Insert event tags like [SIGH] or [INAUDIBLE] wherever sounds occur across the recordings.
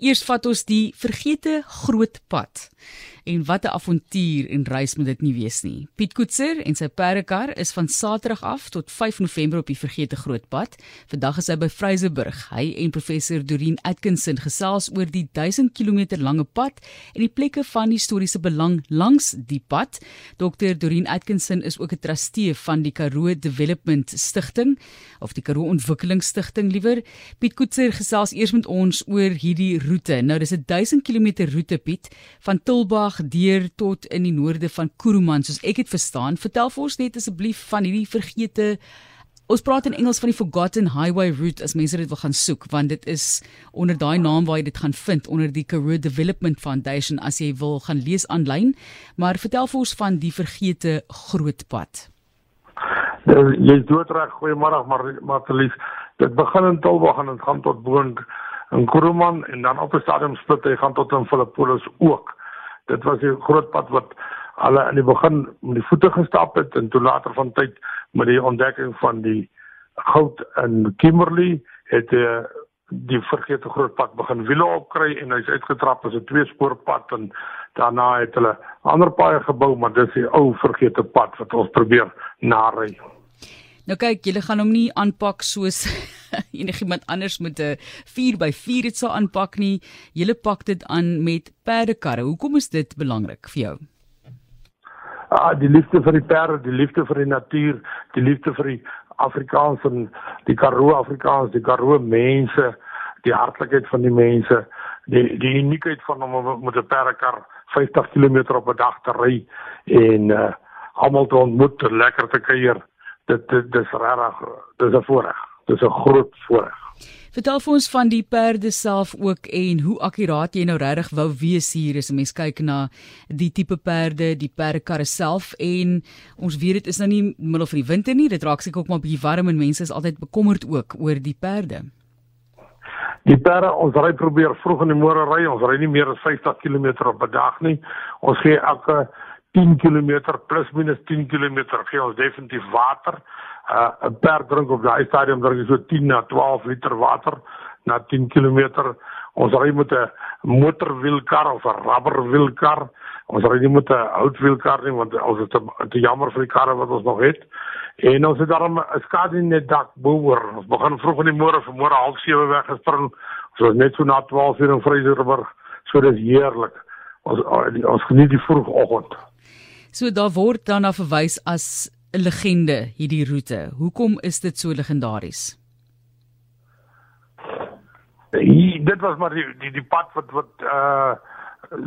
Eers vat ons die vergete groot pad. En wat 'n avontuur en reis moet dit nie wees nie. Piet Koetser en sy perdekar is van Saterdag af tot 5 November op die vergete groot pad. Vandag is hy by Vryseburg. Hy en professor Dorien Atkinson gesels oor die 1000 km lange pad en die plekke van historiese belang langs die pad. Dr Dorien Atkinson is ook 'n trustee van die Karoo Development Stichting of die Karoo Ontwikkelingsstigting liewer. Piet Koetser gesels eers met ons oor hierdie roete. Nou dis 'n 1000 km roete Piet van Tulbagh Vrydag deur tot in die noorde van Kuruman soos ek het verstaan. Vertel vir ons net asseblief van hierdie vergete Ons praat in Engels van die Forgotten Highway route as mense dit wil gaan soek want dit is onder daai naam waar jy dit gaan vind onder die Karoo Development Foundation as jy wil gaan lees aanlyn. Maar vertel vir ons van die vergete groot pad. Nou, jy is doodreg. Goeiemôre maar Matlies. Dit begin in Tulbagh en dit gaan tot Boonk in Kuruman en dan op 'n stadium split hy gaan tot in Philippolis ook dit was 'n groot pad wat hulle in die begin met die voete gestap het en toe later van tyd met die ontdekking van die goud in Kimberley het uh, die vergete groot pad begin wiele opkry en hy's uitgetrap as 'n tweespoorpad en daarna het hulle ander paaie gebou maar dis die ou vergete pad wat ons probeer nary. Nou kyk, julle gaan hom nie aanpak soos [LAUGHS] enigiemand anders met 'n 4x4 dit sou aanpak nie. Julle pak dit aan met perdekarre. Hoekom is dit belangrik vir jou? Ah, die liefde vir die perde, die liefde vir die natuur, die liefde vir die Afrikaans en die Karoo Afrikaans, die Karoo mense, die hartlikheid van die mense, die die uniekheid van om met 'n perdekar 50 km op 'n dag te ry en uh almal te ontmoet, lekker te kuier. Dit dit dis regtig dis 'n voorreg. Dis 'n groot voorreg. Vertel vir ons van die perde self ook en hoe akkuraat jy nou regtig wou wees hier as 'n mens kyk na die tipe perde, die perdekarre self en ons weet dit is nou nie middel van die winter nie, dit raak seker ook maar bietjie warm en mense is altyd bekommerd ook oor die perde. Die perde ons ry probeer vroeg in die môre ry, ons ry nie meer as 50 km op 'n dag nie. Ons gee elke 10 km plus minus 10 km gee ons definitief water uh, 'n per drink op daai stadium drink jy so 10 na 12 liter water na 10 km. Ons ry met 'n motorwielkar of 'n rubberwielkar. Ons ry nie met 'n houtwielkar nie want ons het te jammer vir die karre wat ons nog het. En ons het daarom 'n skadu in die dak boor. Ons begin vroeg in die môre, vanmôre half 7 weggespring. Ons was net so na 12 uur in Vryburg. So dis heerlik. Ons ons geniet die vroegoggend. So daar word dan verwys as 'n legende hierdie roete. Hoekom is dit so legendaries? Hier, dit was maar die die, die pad wat wat uh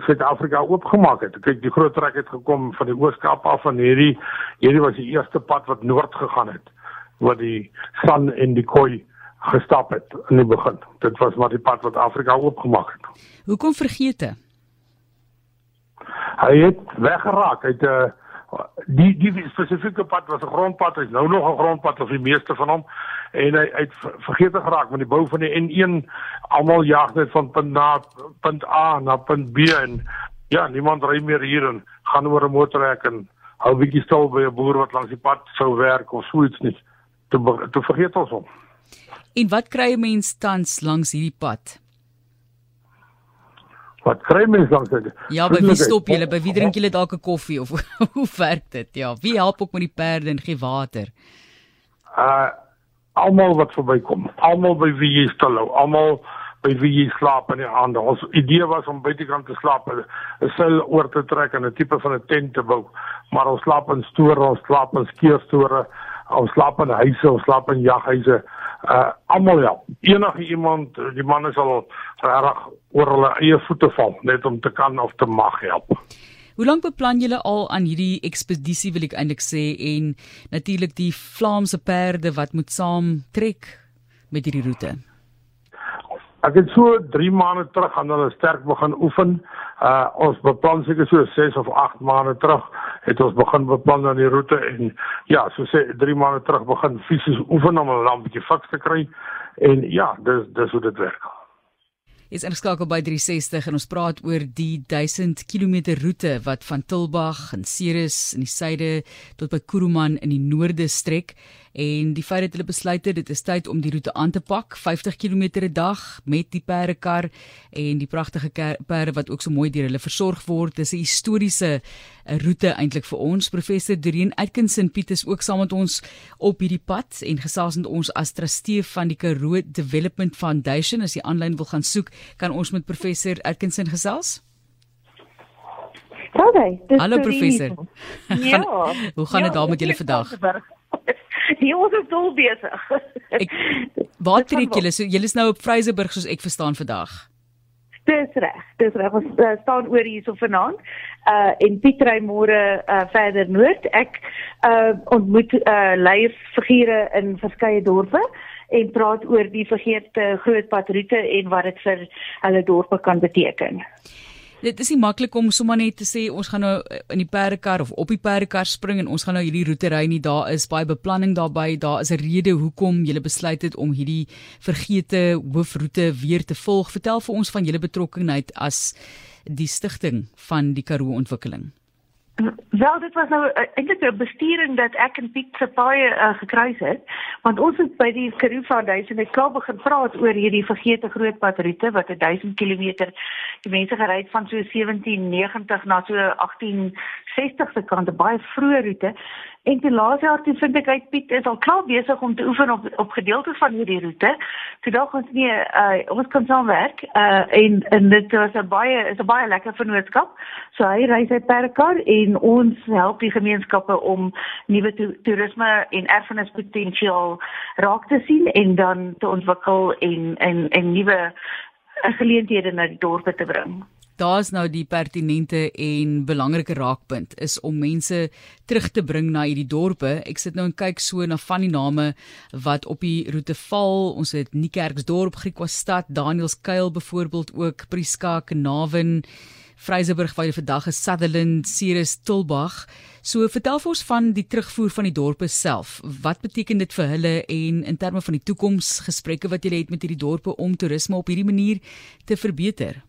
Suid-Afrika oopgemaak het. Kyk, die groot trek het gekom van die Oos-Kaap af van hierdie hierdie was die eerste pad wat noord gegaan het wat die San en die Khoi gestap het in die begin. Dit was maar die pad wat Afrika oopgemaak het. Hoekom vergeete? Hy het weggeraak. Hy het 'n uh, die die spesifieke pad was 'n grondpad, hy's nou nog 'n grondpad of die meeste van hom en hy het vergeet geraak met die bou van die N1 almal jag net van punt na punt A na punt B en ja, niemand ry meer hier en gaan oor 'n motorhek en hou bietjie stil by 'n boer wat langs die pad sou werk of so iets nie. Toe toe vergeet ons hom. En wat kry 'n mens tans langs hierdie pad? Wat kry mens dan sê? Ja, by wie stop julle? By wie drink julle dalk 'n koffie of [LAUGHS] hoe werk dit? Ja, wie help ook met die perde en gee water? Uh almal wat verbykom, almal by wie jy stilhou, almal by wie jy slaap in die aande. Ons idee was om buitekant te slaap, 'n sel oor te trek en 'n tipe van 'n tent te bou, maar ons slaap in store, ons slaap in skeerstore, ons slaap in huise, ons slaap in jaghuise uh almal ja enige iemand die manne sal reg oor hulle eie voete val net om te kan of te mag help. Hoe lank beplan julle al aan hierdie ekspedisie wil ek eintlik sê en natuurlik die Vlaamse perde wat moet saam trek met hierdie roete. Ek het so 3 maande terug aan hulle sterk begin oefen. Uh ons beplan seker so 6 of 8 maande terug het ons begin beplan aan die roete en ja, so sê 3 maande terug begin fisies oefen om 'n lampie fiks te kry en ja, dis dis hoe dit werk. Is ingeskakel by 360 en ons praat oor die 1000 km roete wat van Tilbag en Ceres in die suide tot by Kuruman in die noorde strek en die feit dat hulle besluit het dit is tyd om die roete aan te pak, 50 km 'n dag met die perdekar en die pragtige perde wat ook so mooi deur hulle versorg word. Dis 'n historiese eh, roete eintlik vir ons. Professor Doreen Atkinson Piet is ook saam met ons op hierdie pad en gesels met ons as trustee van die Karoo Development Foundation. As jy aanlyn wil gaan soek, kan ons met professor Atkinson gesels. Hallo, Hallo professor. Ja. [LAUGHS] Hoe gaan dit ja, daar met julle vandag? Die ons is dol besig. [LAUGHS] Ek Waar trek julle? So julle is nou op Vryseburg soos ek verstaan vandag. Dis reg. Dis reg. Ons uh, staan oor hier so vanaand. Uh en Pietrey môre uh verder noord. Ek uh ontmoet uh leiersfigure in verskeie dorpe en praat oor die vergeete grootpadroete en wat dit vir hulle dorpe kan beteken. Dit is nie maklik om sommer net te sê ons gaan nou in die perdekar of op die perdekar spring en ons gaan nou hierdie roete ry nie. Daar is baie beplanning daarbey. Daar is 'n rede hoekom jy besluit het om hierdie vergete hoofroete weer te volg. Vertel vir ons van julle betrokkeheid as die stigting van die Karoo ontwikkeling. Wel dit was nou uh, eintlik 'n bestuuring dat ek en Piet se paai uh, gekruis het want ons het by die Karoo Foundation het klaar begin praat oor hierdie vergete grootpad roete wat 1000 km die mense gery het van so 1790 na so 1860 se kant 'n baie vroeë roete En die laaste jaar toe vind ek uit Piet is al klaar besig om te oefen op op gedeeltes van hierdie roete. Toe dink ons nee, uh, ons kan saamwerk. Uh en en dit was 'n baie is 'n baie lekker vennootskap. So hy ry sy per kar en ons help die gemeenskappe om nuwe to toerisme en erfenispotensiaal raak te sien en dan te ontwikkel en en en nuwe uh, geleenthede na die dorpe te bring daar's nou die pertinente en belangrike raakpunt is om mense terug te bring na hierdie dorpe. Ek sit nou en kyk so na van die name wat op die roete val. Ons het Niekerksdorp, Griekwastad, Danielskuil byvoorbeeld ook, Priska, Kenavin, Vryseburg waar jy vandag is, Sutherland, Ceres, Tulbag. So vertel vir ons van die terugvoer van die dorpe self. Wat beteken dit vir hulle en in terme van die toekomsgesprekke wat jy het met hierdie dorpe om toerisme op hierdie manier te verbeter?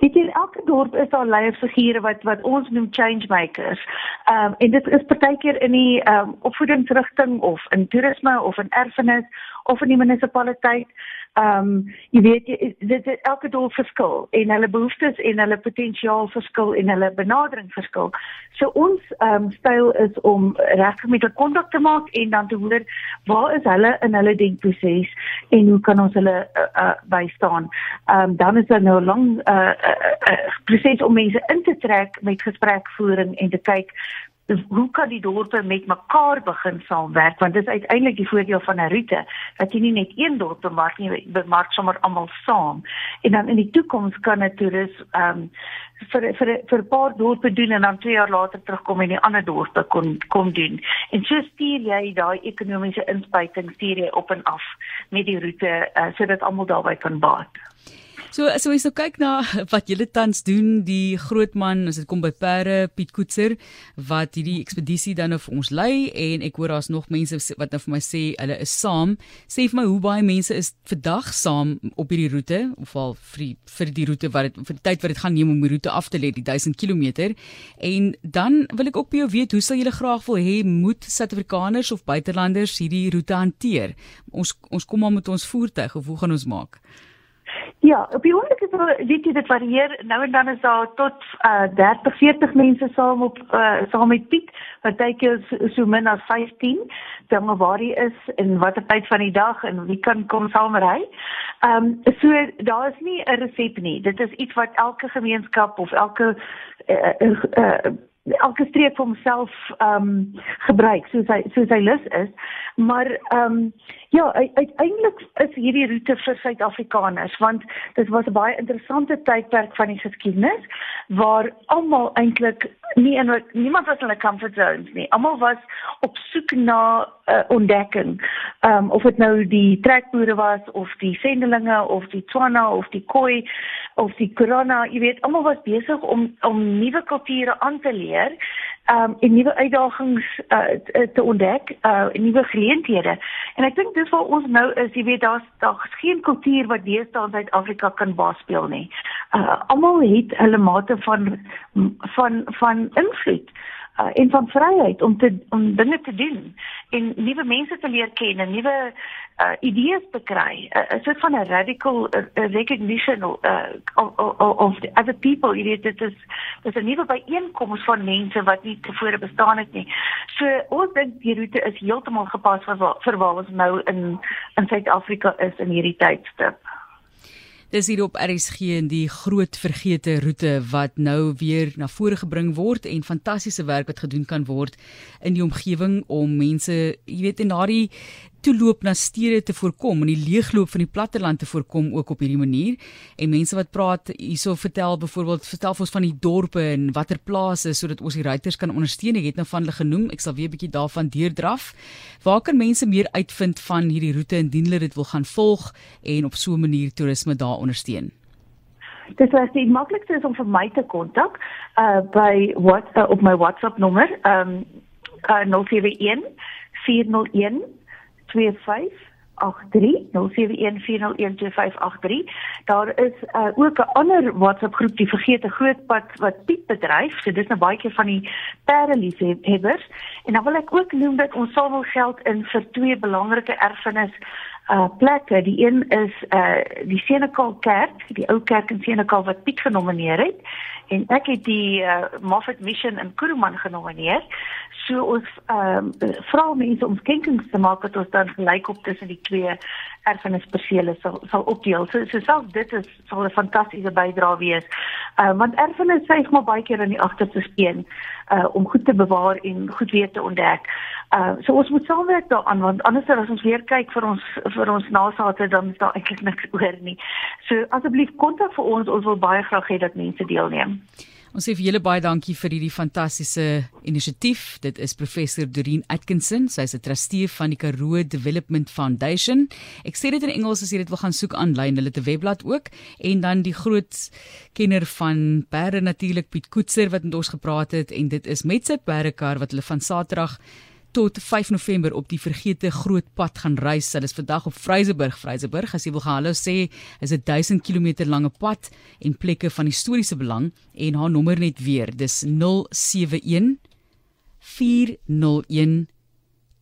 Weet jy, elke dorp is daar leierfigure wat wat ons noem change makers. Ehm um, en dit is partykeer in die ehm um, opvoedingsrigting of in toerisme of in erfenis of in die munisipaliteit ehm um, jy weet dit elke dorp verskil en hulle behoeftes en hulle potensiaal verskil en hulle benadering verskil. So ons ehm um, styl is om regtig met 'n kontak te maak en dan te hoor waar is hulle in hulle denkproses en hoe kan ons hulle uh, uh, bystaan. Ehm um, dan is daar nou 'n lang uh, uh, uh, proses om mense in te trek met gesprekvoering en te kyk Dus hoe kan die dorpe met mekaar begin saamwerk? Want dit is uiteindelik die voordeel van 'n roete dat jy nie net een dorp bemark nie bemark sommer almal saam. En dan in die toekoms kan 'n toerist ehm um, vir vir vir 'n paar dorpe doen en dan 2 jaar later terugkom en die ander dorpe kon kom doen. En so stuur jy daai ekonomiese inspuiting stuur jy op en af met die roete uh, sodat almal daarbey kan baat. So so as jy kyk na [LAUGHS] wat julle tans doen, die groot man, as dit kom by perde, Piet Koetser wat hierdie ekspedisie dan nou vir ons lei en ek hoor daar's nog mense wat nou vir my sê hulle is saam. Sê vir my hoe baie mense is vandag saam op hierdie roete of al vir die, vir die roete wat dit vir die tyd wat dit gaan neem om die roete af te lê, die 1000 km. En dan wil ek ook by jou weet, hoe sal julle graag wil hê moet Suid-Afrikaners of buitelanders hierdie roete hanteer? Ons ons kom maar met ons voertuig of hoe gaan ons maak? Ja, op die oomblik is dit weet jy dit varieer. Nou en dan is daar tot uh 30, 40 mense saam op uh saam met Piet. Partykeer so, so min as 15. Dan waar hy is en watter tyd van die dag en wie kan kom saam ry. Ehm um, so daar is nie 'n resep nie. Dit is iets wat elke gemeenskap of elke uh, uh, uh elke streek vir homself ehm um, gebruik soos hy soos hy lus is. Maar ehm um, ja, uiteindelik is hierdie roete vir Suid-Afrikaners want dit was 'n baie interessante tydperk van die geskiedenis waar almal eintlik nie in niemand was in 'n comfort zone nie. Almal was op soek na 'n uh, ontdekking. Ehm um, of dit nou die trekboere was of die sendelinge of die Tswana of die Khoi of die Corona, jy weet, almal was besig om om nuwe kulture aan te leer, um en nuwe uitdagings uh, te ontdek, uh nuwe geleenthede. En ek dink dis waar ons nou is, jy weet, daar's daar's geen kultuur wat deesdae in Suid-Afrika kan baas speel nie. Uh almal het hulle mate van van van invloed. uh, en van vryheid om te om dinge te doen en nuwe mense te leer ken en nuwe uh, idees te kry. 'n uh, soort van 'n radical uh, recognition uh, of, of, of the other people. Jy weet dit is dis 'n nuwe byeenkoms van mense wat nie tevore bestaan het nie. So ons dink die roete is heeltemal gepas vir vir waar ons nou in in Suid-Afrika is in hierdie tydstip. Dis hier op RSG en die groot vergete roete wat nou weer na vore gebring word en fantastiese werk wat gedoen kan word in die omgewing om mense, jy weet, in daardie toeloop na stede te voorkom en die leegloop van die platteland te voorkom ook op hierdie manier. En mense wat praat hierso vertel byvoorbeeld vertel ons van die dorpe en watter plase sodat ons die ruiters kan ondersteun. Ek het nou van hulle genoem. Ek sal weer 'n bietjie daarvan deurdraf. Waar kan mense meer uitvind van hierdie roete indien hulle dit wil gaan volg en op so 'n manier toerisme daar ondersteun? Dit is die maklikste is om vir my te kontak uh by wat uh, op my WhatsApp nommer um uh 071 401 Daar is uh, ook 'n ander WhatsApp groep die vergete grootpad wat Piet bedryf. So dis nou baie keer van die pereliefhebbers. En dan wil ek ook noem dat ons samel geld in vir twee belangrike erfenis uh plekke. Die een is uh die Senekal Kerk, die ou kerk in Senekal wat Piet genomineer het en ek het die uh, Moffat Mission in Kuruman genomineer. So ons ehm um, vra mense om skenkings te maak dat ons dan gelyk op tussen die twee erfenispersele sal sal opdeel. So so self dit is sal 'n fantastiese bydrae wees. Ehm uh, want erfenis sê ek maar baie keer in die agterste speen uh om goed te bewaar en goed weer te ontdek. Uh so ons moet saamwerk daaraan want anders as ons weer kyk vir ons vir ons nasate dan is daar eintlik niks oor nie. So asseblief kontak vir ons, ons wil baie graag hê dat mense deelneem. Ons sê vir julle baie dankie vir hierdie fantastiese inisiatief. Dit is professor Doreen Atkinson. Sy is 'n trustee van die Karoo Development Foundation. Ek sê dit in Engels as jy dit wil gaan soek aanlyn. Hulle het 'n webblad ook en dan die groot kenner van perde natuurlik Piet Koetser wat met ons gepraat het en dit is met sy perdekar wat hulle van Saterdag tot 5 November op die vergete groot pad gaan reis. Hulle is vandag op Vryseburg, Vryseburg. As jy wil gaan hallo sê, is 'n 1000 km lange pad en plekke van historiese belang en haar nommer net weer. Dis 071 401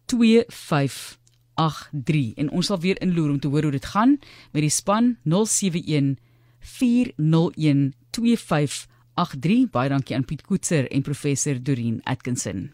2583 en ons sal weer inloer om te hoor hoe dit gaan met die span 071 401 2583 baie dankie aan Piet Koetser en professor Doreen Atkinson